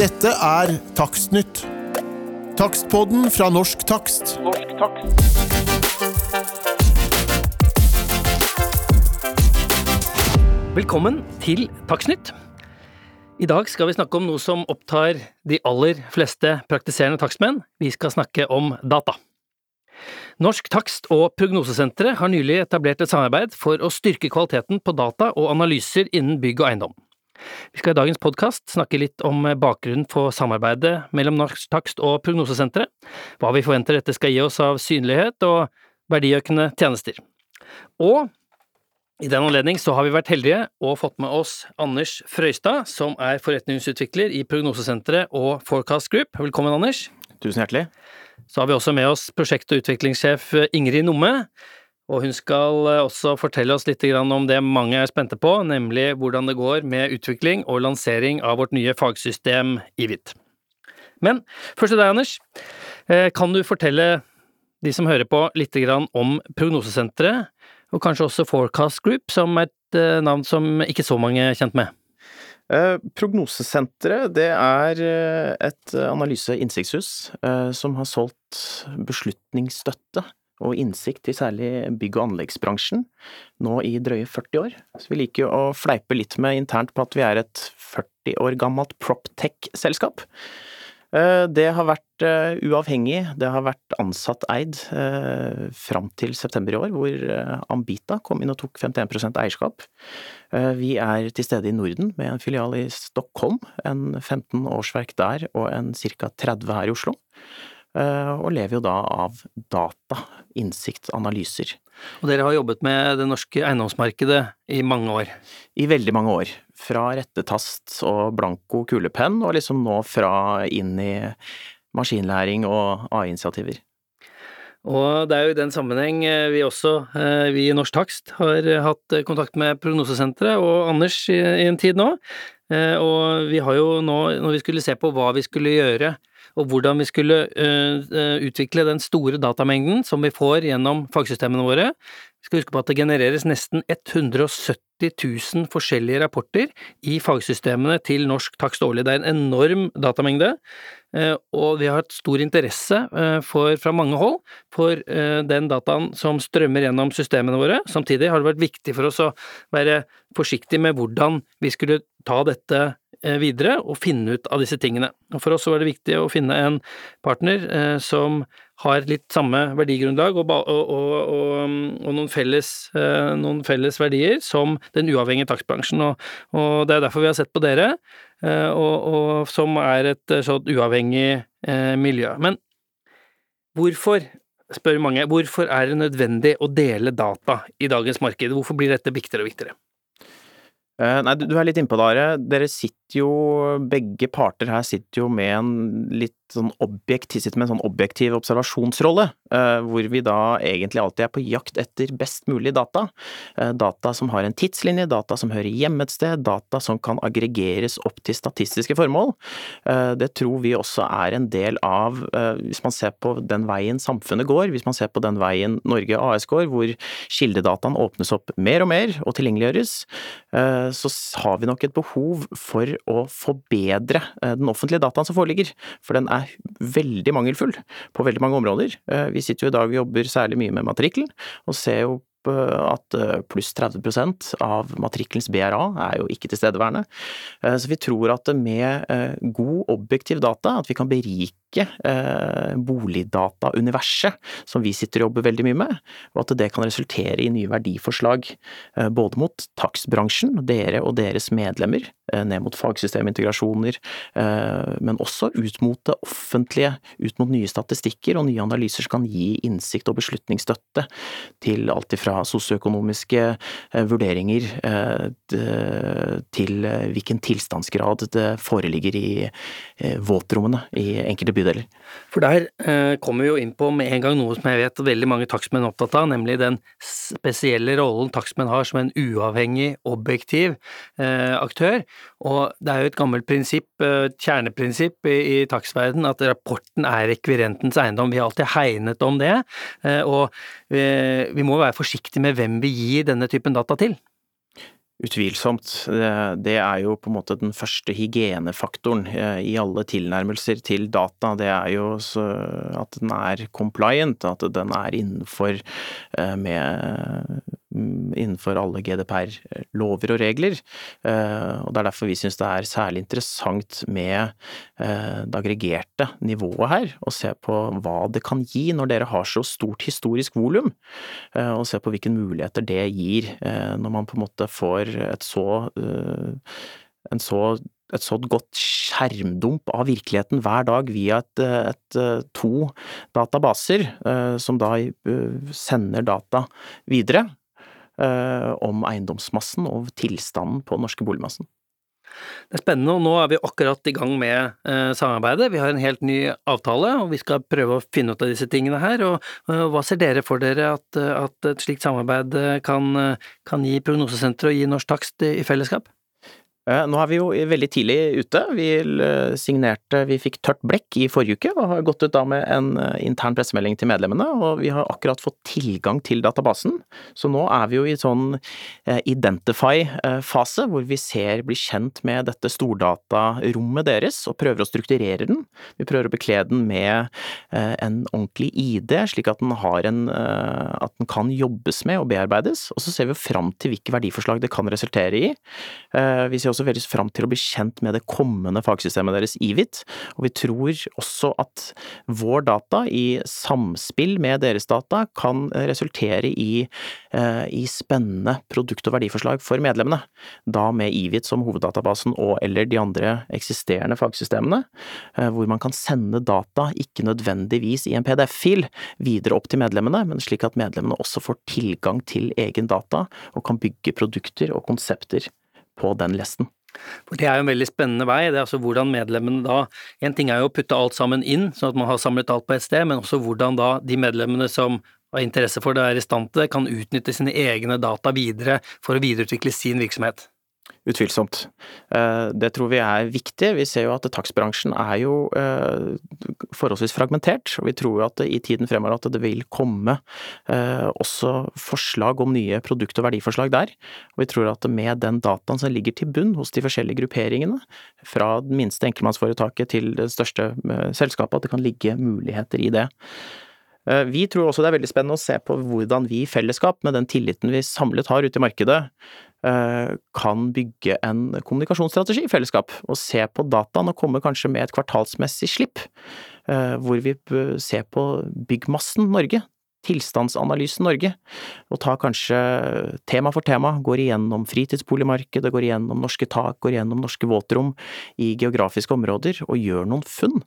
Dette er Takstnytt. Takstpodden fra Norsk Takst. Norsk takst. Velkommen til Takstnytt. I dag skal vi snakke om noe som opptar de aller fleste praktiserende takstmenn. Vi skal snakke om data. Norsk takst- og prognosesenteret har nylig etablert et samarbeid for å styrke kvaliteten på data og analyser innen bygg og eiendom. Vi skal i dagens podkast snakke litt om bakgrunnen for samarbeidet mellom Norsk takst- og prognosesenteret, hva vi forventer dette skal gi oss av synlighet og verdiøkende tjenester. Og i den anledning så har vi vært heldige og fått med oss Anders Frøystad, som er forretningsutvikler i Prognosesenteret og Forecast Group. Velkommen, Anders. Tusen hjertelig. Så har vi også med oss prosjekt- og utviklingssjef Ingrid Nomme, og hun skal eh, også fortelle oss litt om det mange er spente på, nemlig hvordan det går med utvikling og lansering av vårt nye fagsystem IVIT. Men først til deg, Anders. Eh, Kan du fortelle de som hører på litt om Prognosesenteret, og kanskje også Forecast Group, som er et eh, navn som ikke så mange er kjent med? Prognosesenteret det er et analyse- og innsiktshus som har solgt beslutningsstøtte og innsikt i særlig bygg- og anleggsbransjen nå i drøye 40 år. Så vi liker jo å fleipe litt med internt på at vi er et 40 år gammelt proptech-selskap. Eh, Det har vært eh, uavhengig, det har vært ansatt eid eh, fram til september i år, hvor Ambita kom inn og tok 51 eierskap. Vi er til stede i Norden med en filial i Stockholm, en 15 årsverk der og en ca. 30 her i Oslo. Eh, Og lever jo da av data, innsikt, analyser. Og dere har jobbet med det norske eiendomsmarkedet i mange år. I veldig mange år. Fra rettetast og blanko kulepenn, og liksom nå fra inn i maskinlæring og AI-initiativer. Og det er jo i den sammenheng eh, vi også, eh, vi i Norsk Takst, har hatt kontakt med Prognosesenteret og Anders i en tid nå. Eh, Og vi har jo nå, når vi skulle se på hva vi skulle gjøre, og hvordan vi skulle eh, eh, utvikle den store datamengden som vi får gjennom fagsystemene våre, vi skal huske på at det genereres nesten 170 000 forskjellige rapporter i fagsystemene til Norsk Takst årlig. Det er en enorm datamengde, og vi har hatt stor interesse eh, for, fra mange hold for eh, den dataen som strømmer gjennom systemene våre. Samtidig har det vært viktig for oss å være forsiktig med hvordan vi skulle ta dette eh, videre og finne ut av disse tingene. Og For oss var det viktig å finne en partner eh, som har litt samme verdigrunnlag og, og, og, og, og noen, felles, eh, noen felles verdier som den uavhengige takstbransjen. Og, det er derfor vi har sett på dere, eh, og, og som er et eh, sånt uavhengig eh, miljø. Men hvorfor, spør mange, hvorfor er det nødvendig å dele data i dagens marked? Hvorfor blir dette viktigere og viktigere? Eh, Nei, du er litt innpå det, Are. Dere sitter jo, begge parter her sitter jo med en litt sånn objektiv, sitter med en sånn objektiv observasjonsrolle, eh, hvor vi da egentlig alltid er på jakt etter best mulig data. Eh, Data som har en tidslinje, data som hører hjemme et sted, data som kan aggregeres opp til statistiske formål. Eh, Det tror vi også er en del av, hvis man ser på den veien samfunnet går, hvis man ser på den veien Norge AS går, hvor kildedataen åpnes opp mer og mer og tilgjengeliggjøres, så har vi nok et behov for å forbedre eh, den offentlige dataen som foreligger. For den er veldig mangelfull på veldig mange områder. Eh, Vi sitter jo i dag og jobber særlig mye med matrikkelen, og ser jo eh, at pluss 30 av matrikkelens BRA er jo ikke tilstedeværende. Så vi tror at med god objektiv data, at vi kan berike eh, boligdatauniverset, som vi sitter og jobber veldig mye med, og at det kan resultere i nye verdiforslag eh, både mot takstbransjen, dere og deres medlemmer, eh, ned mot fagsystemintegrasjoner, eh, men også ut mot det offentlige, ut mot nye statistikker og nye analyser som kan gi innsikt og beslutningsstøtte til alt ifra sosioøkonomiske eh, vurderinger eh, til hvilken tilstandsgrad det foreligger i våtrommene i enkelte bydeler. For der eh, kommer vi jo inn på med en gang noe som jeg vet veldig mange takstmenn er opptatt av, nemlig den spesielle rollen takstmenn har som en uavhengig, objektiv eh, aktør. Og det er jo et gammelt prinsipp, eh, kjerneprinsipp i, i takstverden, at rapporten er rekvirentens eiendom. Vi har alltid hegnet om det, eh, og vi, vi må være forsiktige med hvem vi gir denne typen data til. Utvilsomt. Det- er jo på en måte den første hygienefaktoren eh, i alle tilnærmelser til data. Det er jo at den er compliant, at den er innenfor eh, med innenfor alle GDPR-lover og regler. Eh, Og det er derfor vi syns det er særlig interessant med eh, det aggregerte nivået her, og se på hva det kan gi når dere har så stort historisk volum eh, og se på hvilke muligheter det gir når man på en måte får et så, en så et så godt skjermdump av virkeligheten hver dag via et, et, to databaser, som da sender data videre om eiendomsmassen og tilstanden på den norske boligmassen. Det er spennende, og nå er vi akkurat i gang med eh, samarbeidet. Vi har en helt ny avtale, og vi skal prøve å finne ut av disse tingene her. Og, og hva ser dere for dere at, eh, at et slikt samarbeid eh, kan, eh, kan gi Prognosesenteret og gi Norsk Takst i, i fellesskap? Eh, Nå er vi jo veldig tidlig ute. Vi eh, signerte, vi fikk tørt blekk i forrige uke og har gått ut da med en eh, intern pressemelding til medlemmene, og vi har akkurat fått tilgang til databasen. Så nå er vi jo i sånn identify-fase, hvor vi ser, blir kjent med dette stordatarommet deres og prøver å strukturere den. Vi prøver å bekle den med en ordentlig ID, slik at den har en at den kan jobbes med og bearbeides, og så ser vi fram til hvilke verdiforslag det kan resultere i. Vi ser også veldig fram til å bli kjent med det kommende fagsystemet deres, IVIT, og vi tror også at vår data i samspill med deres data kan resultere i, eh, i spennende produkt- og verdiforslag for medlemmene, da med IVIT som hoveddatabasen og eller de andre eksisterende fagsystemene, eh, hvor man kan sende data, ikke nødvendigvis i en PDF-fil, videre opp til medlemmene, men slik at medlemmene også får tilgang til egen data og kan bygge produkter og konsepter på den lesten. For det er jo en veldig spennende vei, det er altså hvordan medlemmene da En ting er jo å putte alt sammen inn, sånn at man har samlet alt på ett sted, men også hvordan da de medlemmene som har interesse for det, er i stand til det, kan utnytte sine egne data videre for å videreutvikle sin virksomhet. Utvilsomt. Eh, Det tror vi er viktig. Vi ser jo at takstbransjen er jo eh, forholdsvis fragmentert, og vi tror jo at i tiden fremover at det vil komme eh, også forslag om nye produkt- og verdiforslag der. Og vi tror at med den dataen som ligger til bunn hos de forskjellige grupperingene, fra det minste enkeltmannsforetaket til det største selskapet, at det kan ligge muligheter i det. Eh, Vi tror også det er veldig spennende å se på hvordan vi i fellesskap, med den tilliten vi samlet har ute i markedet, eh, kan bygge en kommunikasjonsstrategi i fellesskap, og se på dataen og komme kanskje med et kvartalsmessig slipp, eh, hvor vi ser på byggmassen Norge, tilstandsanalysen Norge, og tar kanskje tema for tema, går igjennom fritidsboligmarkedet, går igjennom norske tak, går igjennom norske våtrom i geografiske områder, og gjør noen funn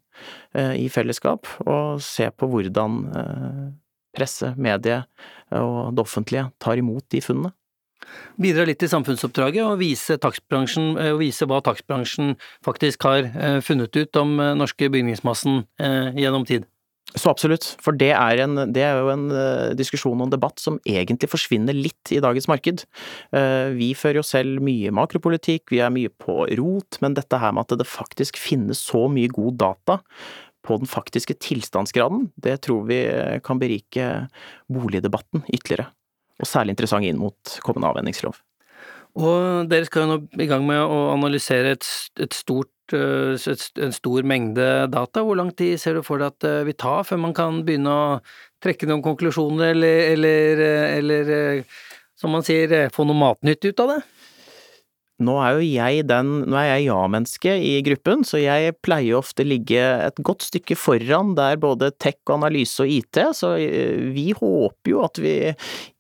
eh, i fellesskap, og ser på hvordan eh, presse, medie og det offentlige tar imot de funnene. Bidra litt til samfunnsoppdraget og vise, eh, og vise hva takstbransjen faktisk har eh, funnet ut om eh, norske bygningsmassen eh, gjennom tid. Så absolutt, for det er, en, det er jo en eh, diskusjon og en debatt som egentlig forsvinner litt i dagens marked. Eh, vi fører jo selv mye makropolitikk, vi er mye på rot, men dette her med at det faktisk finnes så mye god data på den faktiske tilstandsgraden, det tror vi eh, kan berike boligdebatten ytterligere. Og særlig interessant inn mot kommende avhendingslov. Og dere skal jo nå i gang med å analysere et, et stort, eh, et, en stor mengde data. Hvor lang tid ser du for deg at det vil ta før man kan begynne å trekke noen konklusjoner, eller, eller, eh, eller eh, som man sier, eh, få noe matnytt ut av det? Nå er jo jeg den, nå er jeg ja-menneske i gruppen, så jeg pleier ofte ligge et godt stykke foran der både tech, analyse og IT, så eh, vi håper jo at vi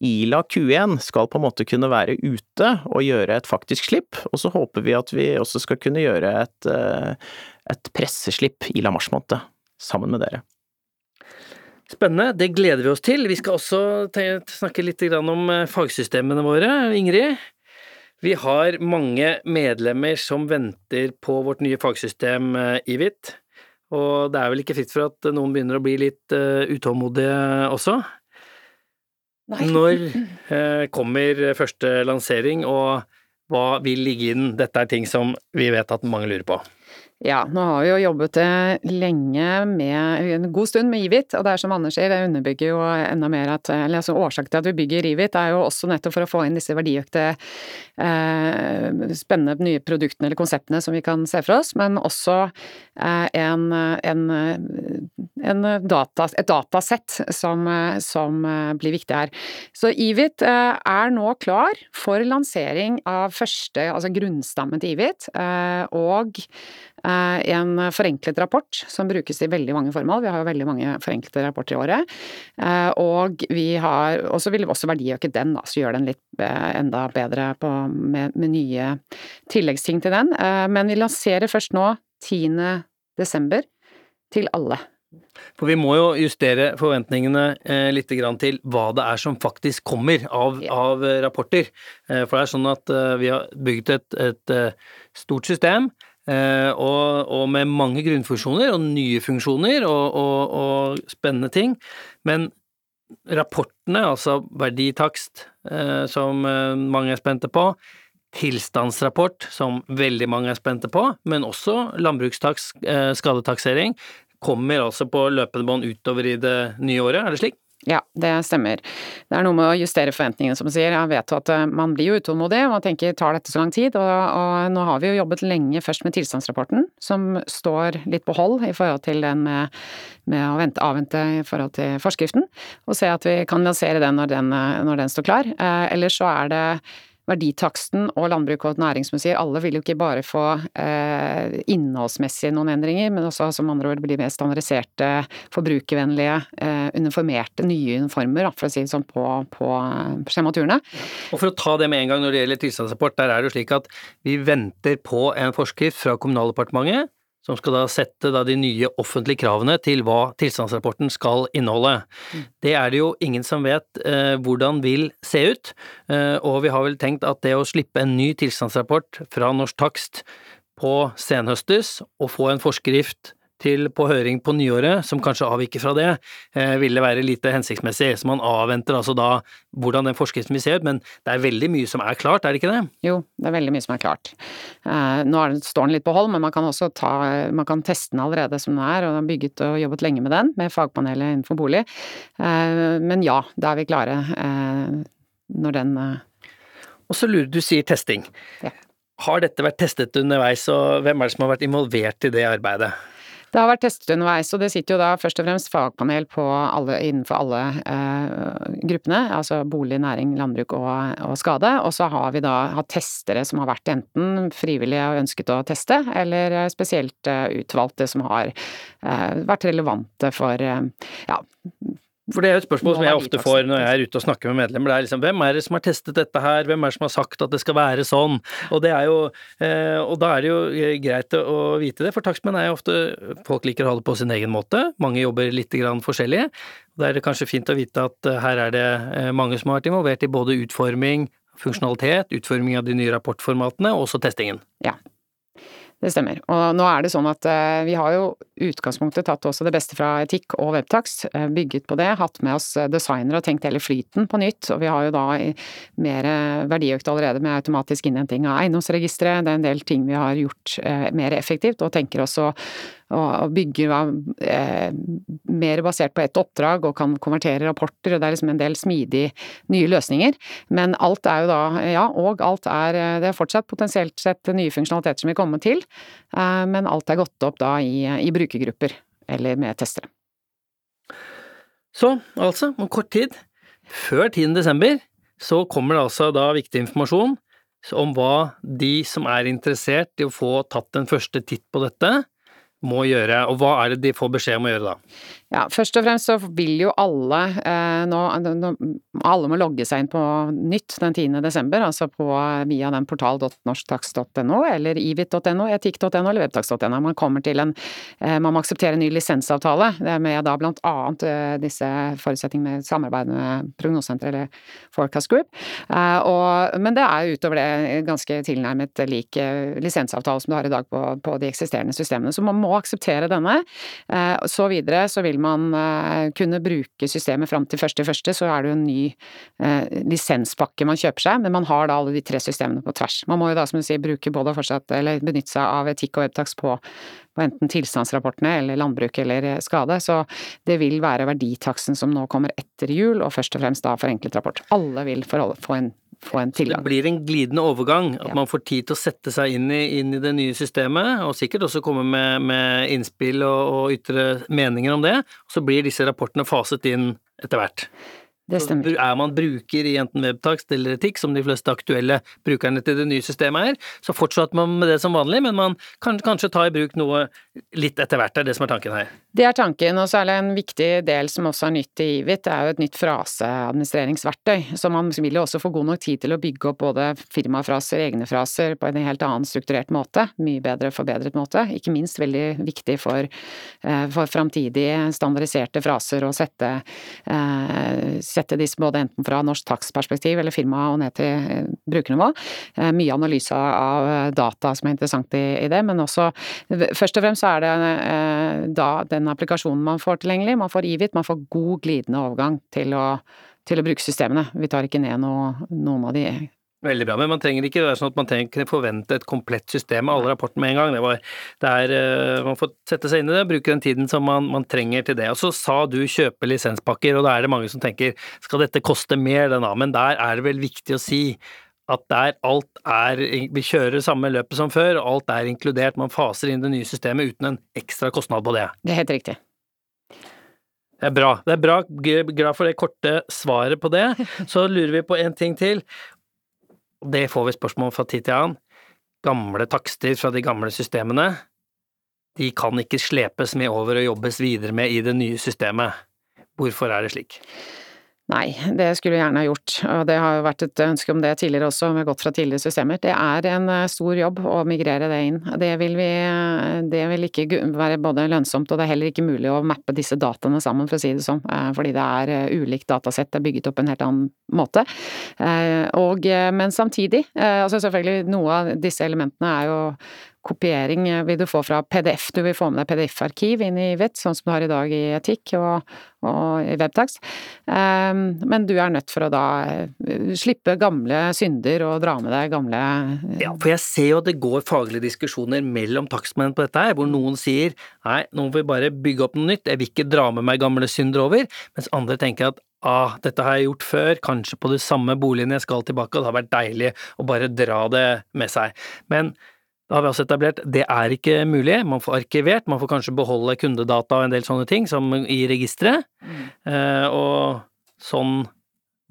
Ila Q1 skal på en måte kunne være ute og gjøre et faktisk slipp, og så håper vi at vi også skal kunne gjøre et, eh, et presseslipp i la mars måned, sammen med dere. Spennende, det gleder vi oss til. Vi skal også snakke litt om eh, fagsystemene våre. Ingrid, vi har mange medlemmer som venter på vårt nye fagsystem eh, IVIT, og det er vel ikke fritt for at noen begynner å bli litt eh, utålmodige også. Når eh, kommer første lansering, og hva vil ligge i den? Dette er ting som vi vet at mange lurer på. Ja, nå har vi jo jobbet eh, lenge med en god stund med Ivit, og det er som Anders sier, det underbygger jo enda mer at eller altså Årsaken til at vi bygger Ivit er jo også nettopp for å få inn disse verdiøkte, eh, spennende nye produktene eller konseptene som vi kan se for oss, men også eh, en, en, en data, et datasett som, som blir viktig her. Så Ivit eh, er nå klar for lansering av første, altså grunnstammen til Ivit, eh, og Eh, en forenklet rapport som brukes i veldig mange formål. Vi har jo veldig mange forenklede rapporter i året. Eh, og vi har Og så vil vi også verdiøke den, da, så gjør den litt eh, enda bedre på, med, med, nye tilleggsting til den. Men vi lanserer først nå 10. desember til alle. For vi må jo justere forventningene eh, litt til hva det er som faktisk kommer av, ja. av rapporter. Eh, for det er sånn at eh, vi har bygd et, et stort system Eh, og, og, med mange grunnfunksjoner og nye funksjoner og, og, og, spennende ting. Men rapportene, altså verditakst, eh, som eh, mange er spente på, tilstandsrapport, som veldig mange er spente på, men også landbrukstakst, skadetaksering, kommer altså på løpende bånd utover i det nye året, er det slik? Ja, det stemmer. Det er noe med å justere forventningene, som du sier. Jeg vet jo at eh, man blir jo utålmodig, og man tenker tar dette så lang tid? Og, og, nå har vi jo jobbet lenge først med tilstandsrapporten, som står litt på hold i forhold til den med, med å vente, avvente i forhold til forskriften, og se at vi kan lansere den når den, når den står klar. Eh, ellers så er det verditaksten og landbruk og næringsmuseer, alle vil jo ikke bare få eh, innholdsmessig noen endringer, men også som andre ord bli mer standardiserte, forbrukervennlige, eh, uniformerte, nye uniformer, for å si det sånn, på, på skjematurene. Og for å ta det med en gang når det gjelder tilstandsrapport, der er det jo slik at vi venter på en forskrift fra Kommunaldepartementet som skal da sette da de nye offentlige kravene til hva tilstandsrapporten skal inneholde. Mm. Det er det jo ingen som vet eh, hvordan vil se ut, eh, og vi har vel tenkt at det å slippe en ny tilstandsrapport fra Norsk Takst på senhøstes og få en forskrift til på høring på nyåret, som kanskje avviker fra det, eh, ville være lite hensiktsmessig. Så man avventer altså da hvordan den forskriften vil se ut, men det er veldig mye som er klart, er det ikke det? Jo, det er veldig mye som er klart. Eh, nå står den litt på hold, men man kan også ta, man kan teste den allerede som den er, og har bygget og jobbet lenge med den, med fagpanelet innenfor bolig. Eh, men ja, da er vi klare når den Og så lurer du, sier testing. Ja. Har dette vært testet underveis, og hvem er det som har vært involvert i det arbeidet? Det har vært testet underveis, og det sitter jo da først og fremst fagpanel alle, innenfor alle eh, gruppene, altså bolig, næring, landbruk og, og, skade. Og så har vi da hatt testere som har vært enten frivillige og ønsket å teste, eller eh, spesielt eh, utvalgte som har eh, vært relevante for eh, ja, for det er jo et spørsmål som jeg ofte får når jeg er ute og snakker med medlemmer. Det er liksom hvem er det som har testet dette her, hvem er det som har sagt at det skal være sånn? Og det er jo eh, Og da er det jo eh, greit å vite det, for takstmenn er jo ofte Folk liker å ha det på sin egen måte. Mange jobber litt grann forskjellig. Da er det kanskje fint å vite at eh, her er det mange som har vært involvert i både utforming, funksjonalitet, utforming av de nye rapportformatene, og også testingen. Ja, det stemmer. Og nå er det sånn at uh, vi har jo utgangspunktet tatt også det beste fra etikk og webtakst, uh, bygget på det, hatt med oss eh, designere og tenkt hele flyten på nytt. Og vi har jo da mer verdiøkt allerede med automatisk innhenting av eiendomsregisteret. Det er en del ting vi har gjort mer effektivt, og tenker også og bygger eh, mer basert på ett oppdrag og kan konvertere rapporter, og det er liksom en del smidige nye løsninger. Men alt er jo da, ja, og alt er Det er fortsatt potensielt sett nye funksjonaliteter som vil komme til, eh, men alt er gått opp da i, i brukergrupper, eller med testere. Så, altså, om kort tid, før 10. desember, så kommer det altså da viktig informasjon om hva de som er interessert i å få tatt en første titt på dette, må gjøre, og hva er det de får beskjed om å gjøre da? Ja, først og fremst så vil jo alle eh, nå, nå, Alle må logge seg inn på nytt den 10. desember, altså på, via den portal.norsktakst.no eller ivit.no, etikk.no eller webtakst.no. Man kommer til en eh, Man må akseptere en ny lisensavtale med da blant annet eh, disse forutsetningene med samarbeid med Prognosesenteret eller Forecast Group. Eh, og, men det er utover det ganske tilnærmet lik eh, lisensavtale som du har i dag på, på de eksisterende systemene. Så man må akseptere denne. Eh, så videre så vil man eh, kunne bruke systemet fram til første i første, så er det jo en ny eh, lisenspakke man kjøper seg, men man har da alle de tre systemene på tvers. Man må jo da, som du sier, bruke både fortsatt, eller benytte seg av etikk og webtax på, på enten tilstandsrapportene eller landbruk eller skade, så det vil være verditaksten som nå kommer etter jul, og først og fremst da forenklet rapport. Alle vil få en få en tilgang. Det blir en glidende overgang, at Ja. man får tid til å sette seg inn i, inn i det nye systemet, og sikkert også komme med, med innspill og, og ytre meninger om det. Og så blir disse rapportene faset inn etter hvert. Det Så stemmer. Er man bruker i enten webtakst eller etikk, som de fleste aktuelle brukerne til det nye systemet er, så fortsatt man med det som vanlig, men man kan kanskje ta i bruk noe litt etter hvert. Er det som er tanken her. Det er tanken, og det en viktig del som også er nytt i IVIT, det er jo et nytt fraseadministreringsverktøy. Så man vil jo også få god nok tid til å bygge opp både firmafraser, egne fraser, på en helt annen strukturert måte. Mye bedre, forbedret måte. Ikke minst veldig viktig for, eh, for framtidige standardiserte fraser å sette, eh, sette disse både enten fra norsk takstperspektiv eller firma og ned til eh, brukernivå. Mye analyse av data som er interessant i, i det, men også først og fremst så er det eh, da den applikasjonen man får tilgjengelig. Man får IVIT, man får god glidende overgang til å, til å bruke systemene. Vi tar ikke ned noe, noen av de Veldig bra, men man trenger ikke være sånn at man trenger forvente et komplett system med alle rapportene med en gang. Det var, det er, eh, man får sette seg inn i det, bruke den tiden som man, man trenger til det. Og så sa du kjøpe lisenspakker, og da er det mange som tenker skal dette koste mer, den? Men der er det vel viktig å si at der alt er Vi kjører samme løpet som før, og alt er inkludert. Man faser inn det nye systemet uten en ekstra kostnad på det. Det er helt riktig. Det er bra. Det er bra. Glad for det korte svaret på det. Så lurer vi på en ting til. Det får vi spørsmål fra tid til annen. Gamle takster fra de gamle systemene, de kan ikke slepes med over og jobbes videre med i det nye systemet. Hvorfor er det slik? Nei, det skulle vi gjerne ha gjort, og det har jo vært et ønske om det tidligere også, vi har gått fra tidligere systemer. Det er en eh, stor jobb å migrere det inn. Det vil vi Det vil ikke være både lønnsomt, og det er heller ikke mulig å mappe disse dataene sammen, for å si det sånn, eh, fordi det er eh, ulikt datasett, det er bygget opp på en helt annen måte. Eh, Og, eh, men samtidig, eh, altså selvfølgelig noe av disse elementene er jo kopiering eh, vil du få fra PDF, du vil få med deg PDF-arkiv inn i VET, sånn som du har i dag i etikk og, og i webtax. Um, men du er nødt for å da eh, slippe gamle synder og dra med deg gamle Ja, for jeg ser jo at det går faglige diskusjoner mellom takstmenn på dette her, hvor noen sier nei, nå må vi bare bygge opp noe nytt, jeg vil ikke dra med meg gamle synder over, mens andre tenker at ah, dette har jeg gjort før, kanskje på de samme boligene jeg skal tilbake, og det har vært deilig å bare dra det med seg. Men da har vi også etablert, det er ikke mulig, man får arkivert, man får kanskje beholde kundedata og en del sånne ting, som i registeret, eh, og sånn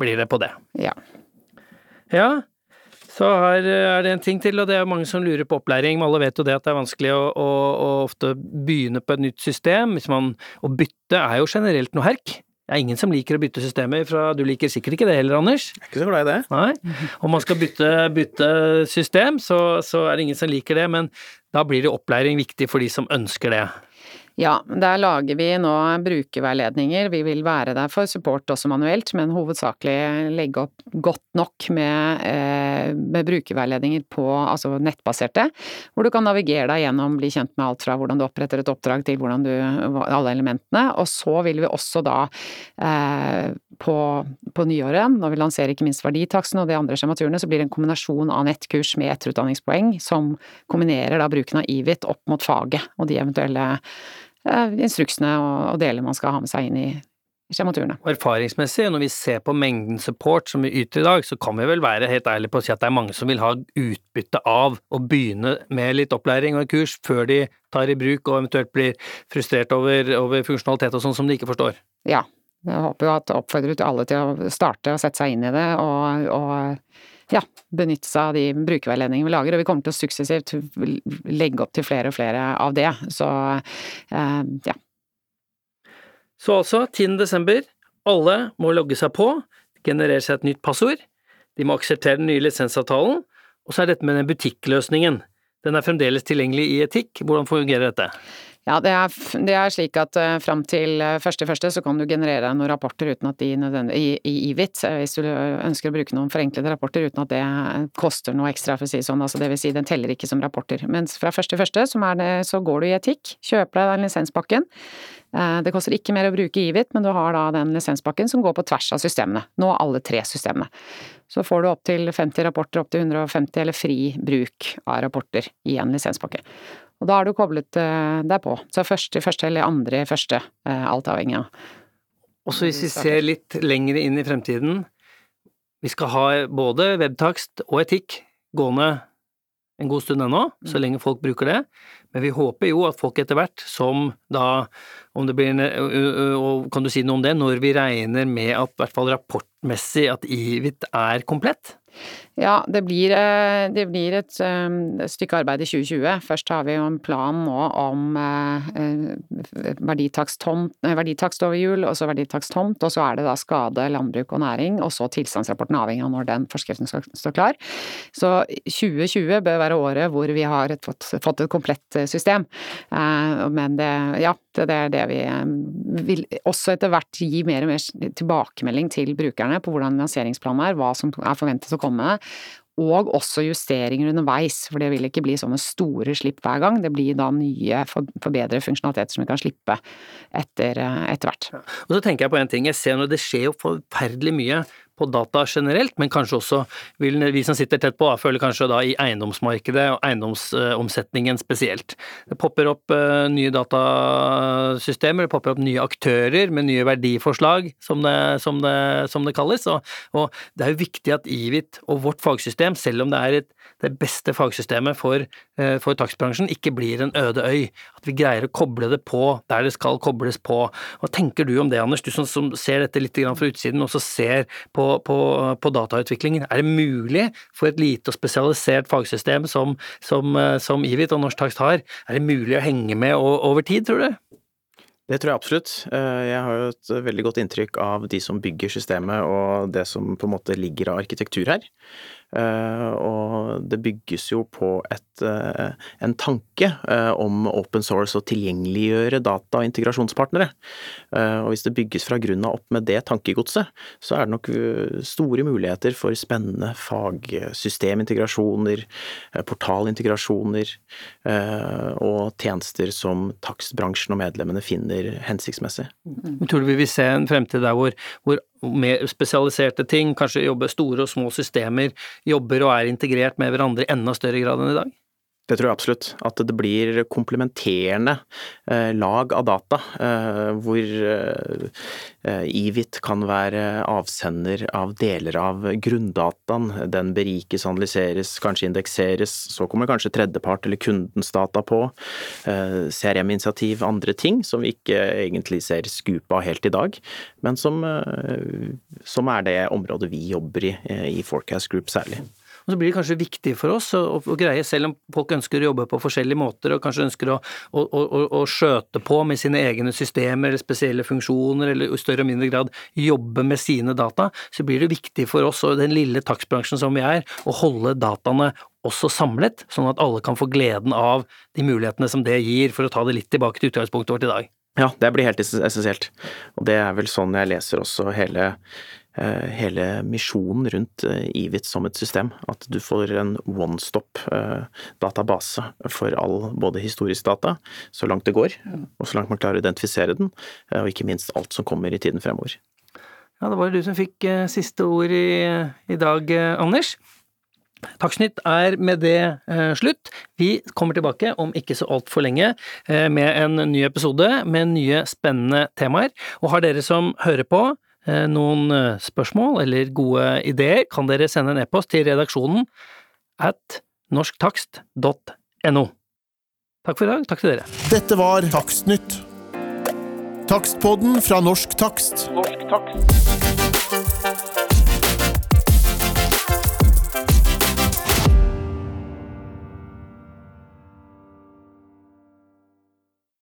blir det på det. Ja. Ja, så her er det en ting til, og det er mange som lurer på opplæring. Alle vet jo det at det er vanskelig å, å, å ofte begynne på et nytt system. Hvis man, å bytte er jo generelt noe herk. Det er ingen som liker å bytte systemer fra Du liker sikkert ikke det heller, Anders? Jeg er ikke så glad i det. Nei. Om man skal bytte, bytte system, så, så er det ingen som liker det, men da blir det opplæring viktig for de som ønsker det. Ja, der lager vi nå brukerveiledninger. Vi vil være der for support også manuelt, men hovedsakelig legge opp godt nok med, eh, med brukerveiledninger på altså nettbaserte, hvor du kan navigere deg gjennom, bli kjent med alt fra hvordan du oppretter et oppdrag til hvordan du alle elementene. Og så vil vi også da eh, på, på nyåret, når vi lanserer ikke minst verditaksten og de andre skjematurene, så blir det en kombinasjon av nettkurs med etterutdanningspoeng som kombinerer da bruken av IVIT opp mot faget og de eventuelle instruksene og, deler man skal ha med seg inn i skjematurene. Og erfaringsmessig, når vi ser på mengden support som vi yter i dag, så kan vi vel være helt ærlige på å si at det er mange som vil ha utbytte av å begynne med litt opplæring og kurs før de tar i bruk og eventuelt blir frustrert over, over funksjonalitet og sånn som de ikke forstår. Ja. Jeg håper jo at oppfordrer til alle til å starte og sette seg inn i det, og, og ja, benytte seg av de brukerveiledningene vi lager. Og vi kommer til å suksessivt legge opp til flere og flere av det. Så eh, ja. Så altså, 10. desember, alle må logge seg på, generere seg et nytt passord, de må akseptere den nye lisensavtalen, og så er dette med den butikkløsningen. Den er fremdeles tilgjengelig i etikk, hvordan fungerer dette? Ja, det er, det er slik at uh, fram til uh, første første så kan du generere noen rapporter uten at de nødvendig i, i IVIT, uh, hvis du ønsker å bruke noen forenklede rapporter uten at det koster noe ekstra, for å si det sånn. Altså det vil si, den teller ikke som rapporter. Mens fra første første så, det, så går du i etikk, kjøper deg den lisenspakken. Det koster ikke mer å bruke IVIT, men du har da den lisenspakken som går på tvers av systemene. Nå alle tre systemene. Så får du opptil 50 rapporter, opptil 150 eller fri bruk av rapporter i en lisenspakke. Og da har du koblet eh, deg på. Så første første eller andre første, eh, alt avhengig av. Og så hvis vi ser litt lenger inn i fremtiden, vi skal ha både webtakst og etikk gående en god stund ennå, så mm. lenge folk bruker det. Men vi håper jo at folk etter hvert, som da om det blir Og kan du si noe om det, når vi regner med at i hvert fall rapportmessig at IVIT er komplett? Ja, det blir, eh, det blir et, et, stykke arbeid i 2020. Først har vi jo en plan nå om eh, verditakst over jul, og så verditakst tomt, og så er det da skade, landbruk og næring, og så tilstandsrapporten avhengig av når den forskriften skal stå klar. Så 2020 bør være året hvor vi har et, fått, fått, et komplett eh, system. Men det, ja, det er det vi vil også etter hvert gi mer og mer tilbakemelding til brukerne på hvordan lanseringsplanen er, hva som er forventet å komme, og også justeringer underveis, for det vil ikke bli sånne store slipp hver gang. Det blir da nye, forbedrede funksjonaliteter som vi kan slippe etter, etter hvert. Og så tenker jeg på en ting, jeg ser nå det skjer jo forferdelig mye på data generelt, men kanskje også vil vi som sitter tett på, føler kanskje da i eiendomsmarkedet og eiendomsomsetningen spesielt. Det popper opp uh, nye datasystemer, det popper opp nye aktører med nye verdiforslag, som det, som det, som det kalles. Og, og, det er jo viktig at IVIT og vårt fagsystem, selv om det er et, det beste fagsystemet for, uh, for takstbransjen, ikke blir en øde øy. At vi greier å koble det på der det skal kobles på. Hva tenker du om det, Anders, du som, som ser dette litt fra utsiden, og så ser på på, på, datautviklingen. Er det mulig for et lite og spesialisert fagsystem som, som, eh, som IVIT og Norsk Takst har, er det mulig å henge med over tid, tror du? Det tror jeg absolutt. Eh, jeg har jo et veldig godt inntrykk av de som bygger systemet og det som på en måte ligger av arkitektur her. Eh, og det bygges jo på et, eh, en tanke eh, om open source og tilgjengeliggjøre data- og integrasjonspartnere. Og hvis det bygges fra grunnen av opp med det tankegodset, så er det nok store muligheter for spennende fagsystemintegrasjoner, portalintegrasjoner og tjenester som takstbransjen og medlemmene finner hensiktsmessig. Tror du vi vil se en fremtid der hvor, hvor mer spesialiserte ting, kanskje jobbe store og små systemer, jobber og er integrert med hverandre i enda større grad enn i dag? Det tror jeg absolutt. At det blir komplementerende eh, lag av data, eh, hvor eh, IVIT kan være avsender av deler av grunndataen. Den berikes, analyseres, kanskje indekseres. Så kommer kanskje tredjepart eller kundens data på. Eh, CRM-initiativ, andre ting som vi ikke egentlig ser skupet av helt i dag, men som, eh, som er det området vi jobber i, eh, i Forecast Group særlig. Og så blir det kanskje viktig for oss å, å greie, selv om folk ønsker å jobbe på forskjellige måter og kanskje ønsker å, å, å skjøte på med sine egne systemer eller spesielle funksjoner, eller i større og mindre grad jobbe med sine data, så blir det viktig for oss og den lille takstbransjen som vi er, å holde dataene også samlet, sånn at alle kan få gleden av de mulighetene som det gir, for å ta det litt tilbake til utgangspunktet vårt i dag. Ja, det blir helt essensielt. Og det er vel sånn jeg leser også hele hele misjonen rundt eh, IVIT som et system. At du får en one stop eh, for all både historisk data, så langt det går, og så langt man klarer å identifisere den, og ikke minst alt som kommer i tiden fremover. Ja, det var du som fikk siste ord i, i dag, Anders. Takksnytt er med det eh, slutt. Vi kommer tilbake om ikke så altfor lenge eh, med en ny episode med nye spennende temaer. Og har dere som hører på Eh, noen eh, spørsmål eller gode ideer, kan dere sende en e-post til redaksjonen at norsktakst.no. Takk for i dag. Takk til dere. Dette var Takstnytt. Takstpodden fra Norsk Takst. Norsk takst.